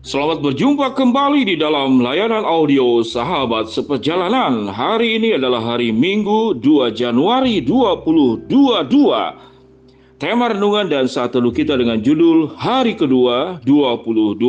Selamat berjumpa kembali di dalam layanan audio Sahabat Seperjalanan. Hari ini adalah hari Minggu 2 Januari 2022. Tema renungan dan saat teduh kita dengan judul Hari kedua 2022.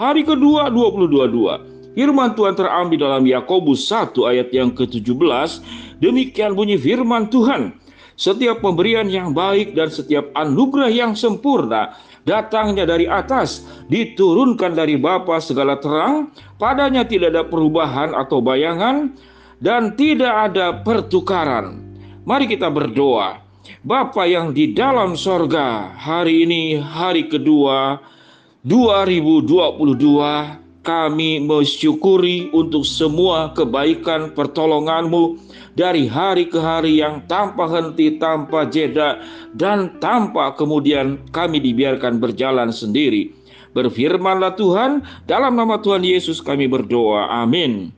Hari kedua 2022. Firman Tuhan terambil dalam Yakobus 1 ayat yang ke-17. Demikian bunyi firman Tuhan. Setiap pemberian yang baik dan setiap anugerah yang sempurna datangnya dari atas, diturunkan dari Bapa segala terang, padanya tidak ada perubahan atau bayangan, dan tidak ada pertukaran. Mari kita berdoa. Bapa yang di dalam sorga, hari ini hari kedua 2022, kami mensyukuri untuk semua kebaikan pertolonganmu dari hari ke hari yang tanpa henti, tanpa jeda, dan tanpa kemudian kami dibiarkan berjalan sendiri. Berfirmanlah Tuhan, dalam nama Tuhan Yesus kami berdoa. Amin.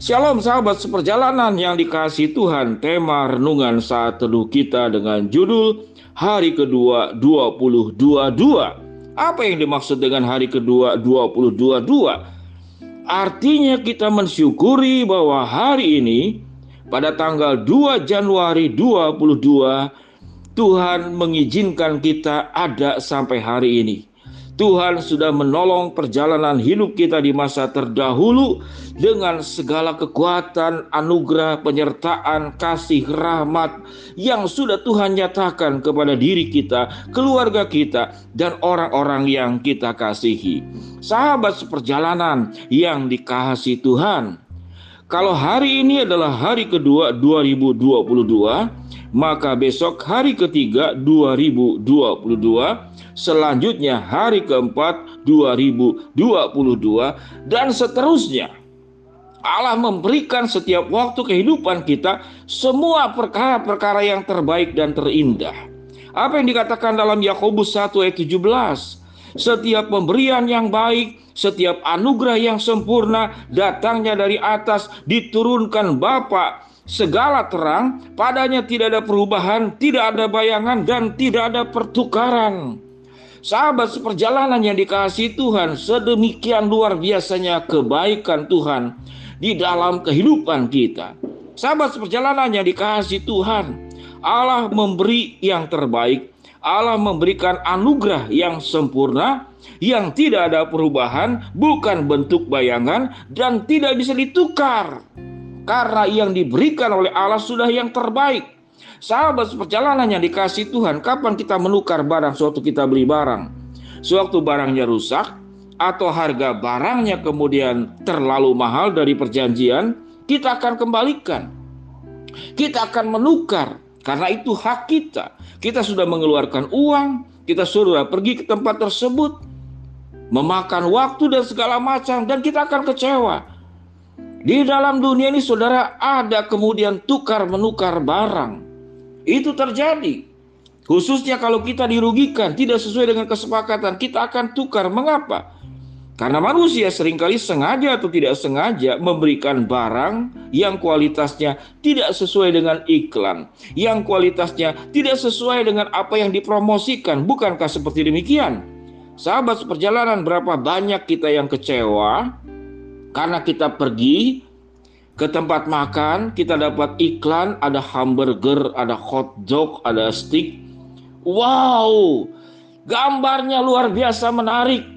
Shalom sahabat seperjalanan yang dikasih Tuhan Tema renungan saat teduh kita dengan judul Hari kedua 2022 apa yang dimaksud dengan hari kedua 2022? Artinya kita mensyukuri bahwa hari ini pada tanggal 2 Januari 2022 Tuhan mengizinkan kita ada sampai hari ini. Tuhan sudah menolong perjalanan hidup kita di masa terdahulu dengan segala kekuatan, anugerah, penyertaan, kasih, rahmat yang sudah Tuhan nyatakan kepada diri kita, keluarga kita, dan orang-orang yang kita kasihi. Sahabat seperjalanan yang dikasihi Tuhan, kalau hari ini adalah hari kedua 2022, maka besok hari ketiga 2022 selanjutnya hari keempat 2022 dan seterusnya. Allah memberikan setiap waktu kehidupan kita semua perkara-perkara yang terbaik dan terindah. Apa yang dikatakan dalam Yakobus 1 ayat 17? Setiap pemberian yang baik, setiap anugerah yang sempurna datangnya dari atas diturunkan Bapa segala terang, padanya tidak ada perubahan, tidak ada bayangan dan tidak ada pertukaran. Sahabat seperjalanan yang dikasih Tuhan, sedemikian luar biasanya kebaikan Tuhan di dalam kehidupan kita. Sahabat seperjalanan yang dikasih Tuhan, Allah memberi yang terbaik, Allah memberikan anugerah yang sempurna, yang tidak ada perubahan, bukan bentuk bayangan, dan tidak bisa ditukar. Karena yang diberikan oleh Allah sudah yang terbaik. Sahabat perjalanan yang dikasih Tuhan, kapan kita menukar barang suatu kita beli barang? Sewaktu barangnya rusak atau harga barangnya kemudian terlalu mahal dari perjanjian, kita akan kembalikan. Kita akan menukar karena itu hak kita. Kita sudah mengeluarkan uang, kita sudah pergi ke tempat tersebut, memakan waktu dan segala macam dan kita akan kecewa. Di dalam dunia ini saudara ada kemudian tukar menukar barang. Itu terjadi. Khususnya kalau kita dirugikan, tidak sesuai dengan kesepakatan, kita akan tukar. Mengapa? Karena manusia sering kali sengaja atau tidak sengaja memberikan barang yang kualitasnya tidak sesuai dengan iklan, yang kualitasnya tidak sesuai dengan apa yang dipromosikan. Bukankah seperti demikian? Sahabat seperjalanan, berapa banyak kita yang kecewa karena kita pergi ke tempat makan, kita dapat iklan, ada hamburger, ada hot dog, ada steak. Wow, gambarnya luar biasa menarik.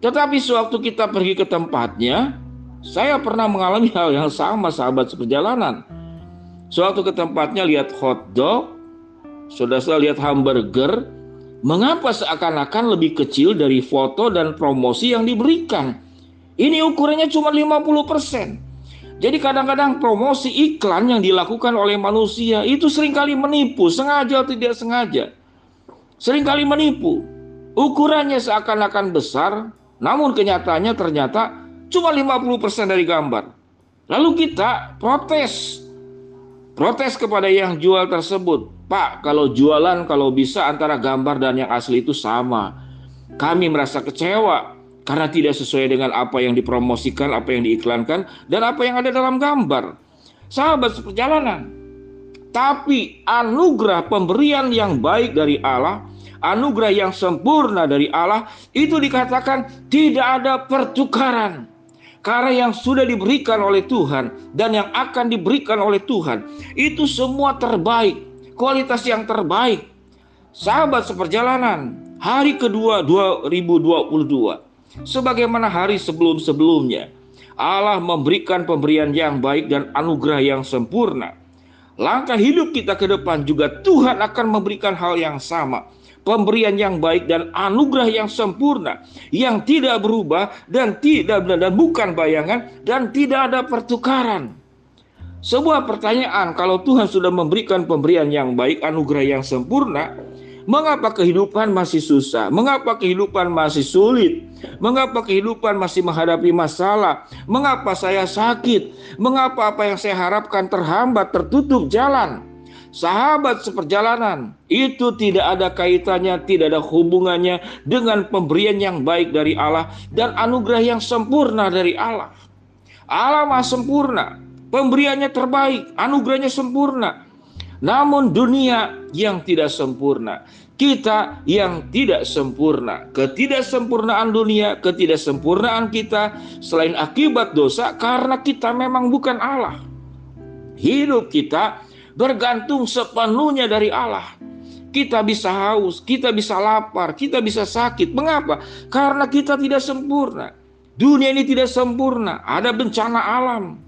Tetapi sewaktu kita pergi ke tempatnya, saya pernah mengalami hal yang sama sahabat seperjalanan. Sewaktu ke tempatnya lihat hot dog, sudah saya lihat hamburger, mengapa seakan-akan lebih kecil dari foto dan promosi yang diberikan? Ini ukurannya cuma 50 persen. Jadi kadang-kadang promosi iklan yang dilakukan oleh manusia itu sering kali menipu, sengaja atau tidak sengaja. Seringkali menipu. Ukurannya seakan-akan besar, namun kenyataannya ternyata cuma 50% dari gambar. Lalu kita protes. Protes kepada yang jual tersebut. Pak, kalau jualan kalau bisa antara gambar dan yang asli itu sama. Kami merasa kecewa karena tidak sesuai dengan apa yang dipromosikan, apa yang diiklankan, dan apa yang ada dalam gambar. Sahabat seperjalanan, tapi anugerah pemberian yang baik dari Allah anugerah yang sempurna dari Allah, itu dikatakan tidak ada pertukaran. Karena yang sudah diberikan oleh Tuhan dan yang akan diberikan oleh Tuhan itu semua terbaik, kualitas yang terbaik. Sahabat seperjalanan, hari kedua 2022 sebagaimana hari sebelum-sebelumnya. Allah memberikan pemberian yang baik dan anugerah yang sempurna. Langkah hidup kita ke depan juga Tuhan akan memberikan hal yang sama pemberian yang baik dan anugerah yang sempurna yang tidak berubah dan tidak dan bukan bayangan dan tidak ada pertukaran. Sebuah pertanyaan kalau Tuhan sudah memberikan pemberian yang baik, anugerah yang sempurna, mengapa kehidupan masih susah? Mengapa kehidupan masih sulit? Mengapa kehidupan masih menghadapi masalah? Mengapa saya sakit? Mengapa apa yang saya harapkan terhambat, tertutup jalan? Sahabat seperjalanan itu tidak ada kaitannya, tidak ada hubungannya dengan pemberian yang baik dari Allah dan anugerah yang sempurna dari Allah. Allah Maha sempurna, pemberiannya terbaik, anugerahnya sempurna. Namun dunia yang tidak sempurna, kita yang tidak sempurna, ketidaksempurnaan dunia, ketidaksempurnaan kita selain akibat dosa karena kita memang bukan Allah. Hidup kita bergantung sepenuhnya dari Allah. Kita bisa haus, kita bisa lapar, kita bisa sakit. Mengapa? Karena kita tidak sempurna. Dunia ini tidak sempurna, ada bencana alam,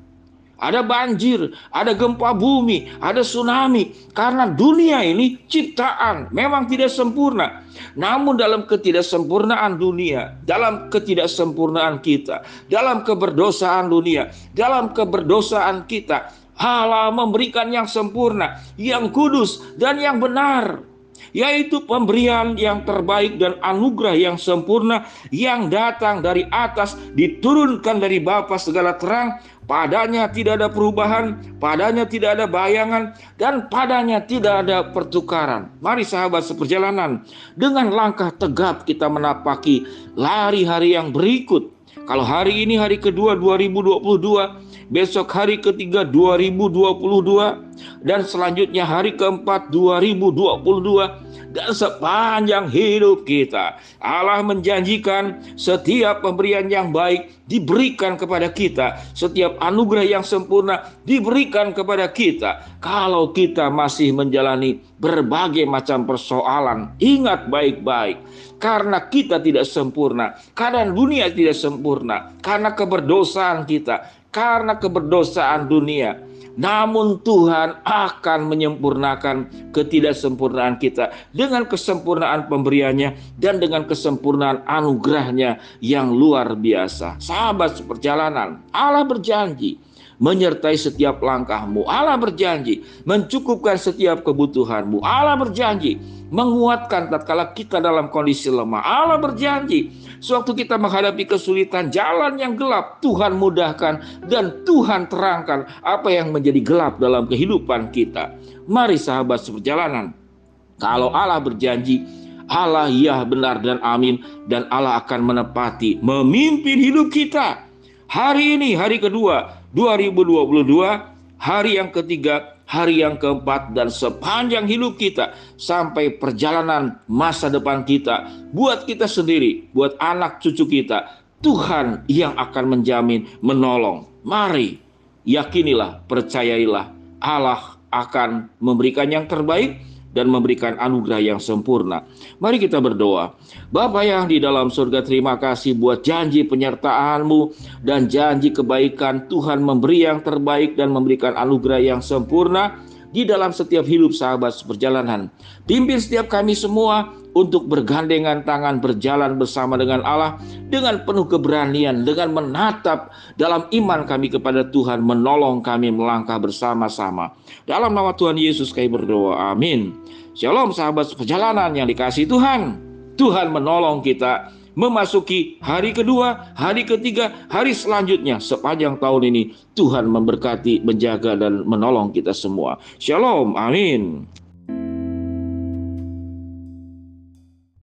ada banjir, ada gempa bumi, ada tsunami. Karena dunia ini ciptaan memang tidak sempurna. Namun dalam ketidaksempurnaan dunia, dalam ketidaksempurnaan kita, dalam keberdosaan dunia, dalam keberdosaan kita, Allah memberikan yang sempurna, yang kudus, dan yang benar, yaitu pemberian yang terbaik dan anugerah yang sempurna yang datang dari atas, diturunkan dari Bapa segala terang. Padanya tidak ada perubahan, padanya tidak ada bayangan, dan padanya tidak ada pertukaran. Mari sahabat seperjalanan, dengan langkah tegap kita menapaki lari hari yang berikut. Kalau hari ini hari kedua 2022, besok hari ketiga 2022 dan selanjutnya hari keempat 2022 dan sepanjang hidup kita Allah menjanjikan setiap pemberian yang baik diberikan kepada kita. Setiap anugerah yang sempurna diberikan kepada kita. Kalau kita masih menjalani berbagai macam persoalan ingat baik-baik. Karena kita tidak sempurna, keadaan dunia tidak sempurna, karena keberdosaan kita, karena keberdosaan dunia. Namun Tuhan akan menyempurnakan ketidaksempurnaan kita dengan kesempurnaan pemberiannya dan dengan kesempurnaan anugerahnya yang luar biasa. Sahabat seperjalanan, Allah berjanji menyertai setiap langkahmu. Allah berjanji mencukupkan setiap kebutuhanmu. Allah berjanji menguatkan tatkala kita dalam kondisi lemah. Allah berjanji Sewaktu kita menghadapi kesulitan jalan yang gelap, Tuhan mudahkan dan Tuhan terangkan apa yang menjadi gelap dalam kehidupan kita. Mari sahabat seperjalanan. Kalau Allah berjanji, Allah ya benar dan amin dan Allah akan menepati memimpin hidup kita. Hari ini hari kedua 2022, hari yang ketiga hari yang keempat dan sepanjang hidup kita sampai perjalanan masa depan kita buat kita sendiri, buat anak cucu kita. Tuhan yang akan menjamin, menolong. Mari yakinilah, percayailah Allah akan memberikan yang terbaik dan memberikan anugerah yang sempurna. Mari kita berdoa. Bapa yang di dalam surga terima kasih buat janji penyertaanmu dan janji kebaikan Tuhan memberi yang terbaik dan memberikan anugerah yang sempurna di dalam setiap hidup sahabat seperjalanan. Pimpin setiap kami semua untuk bergandengan tangan berjalan bersama dengan Allah dengan penuh keberanian, dengan menatap dalam iman kami kepada Tuhan, menolong kami melangkah bersama-sama. Dalam nama Tuhan Yesus kami berdoa. Amin. Shalom sahabat perjalanan yang dikasih Tuhan. Tuhan menolong kita memasuki hari kedua, hari ketiga, hari selanjutnya sepanjang tahun ini Tuhan memberkati, menjaga dan menolong kita semua. Shalom, amin.